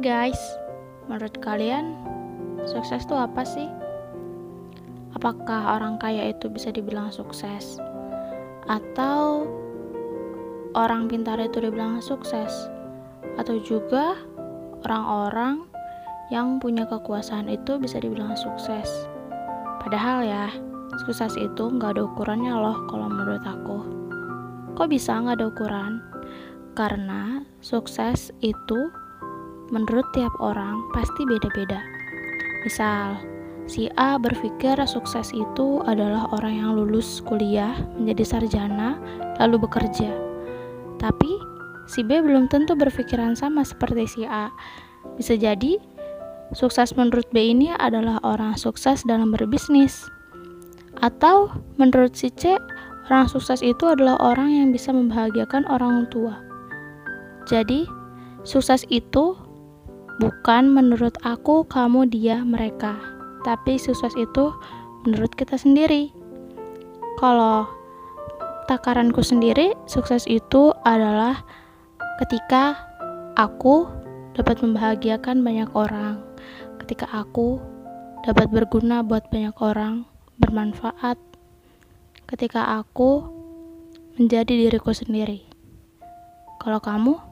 guys, menurut kalian sukses itu apa sih? Apakah orang kaya itu bisa dibilang sukses? Atau orang pintar itu dibilang sukses? Atau juga orang-orang yang punya kekuasaan itu bisa dibilang sukses? Padahal ya, sukses itu nggak ada ukurannya loh kalau menurut aku. Kok bisa nggak ada ukuran? Karena sukses itu menurut tiap orang pasti beda-beda. Misal, si A berpikir sukses itu adalah orang yang lulus kuliah menjadi sarjana lalu bekerja. Tapi si B belum tentu berpikiran sama seperti si A. Bisa jadi sukses menurut B ini adalah orang sukses dalam berbisnis. Atau menurut si C, orang sukses itu adalah orang yang bisa membahagiakan orang tua. Jadi, sukses itu Bukan menurut aku, kamu, dia, mereka, tapi sukses itu menurut kita sendiri. Kalau takaranku sendiri, sukses itu adalah ketika aku dapat membahagiakan banyak orang, ketika aku dapat berguna buat banyak orang, bermanfaat, ketika aku menjadi diriku sendiri. Kalau kamu,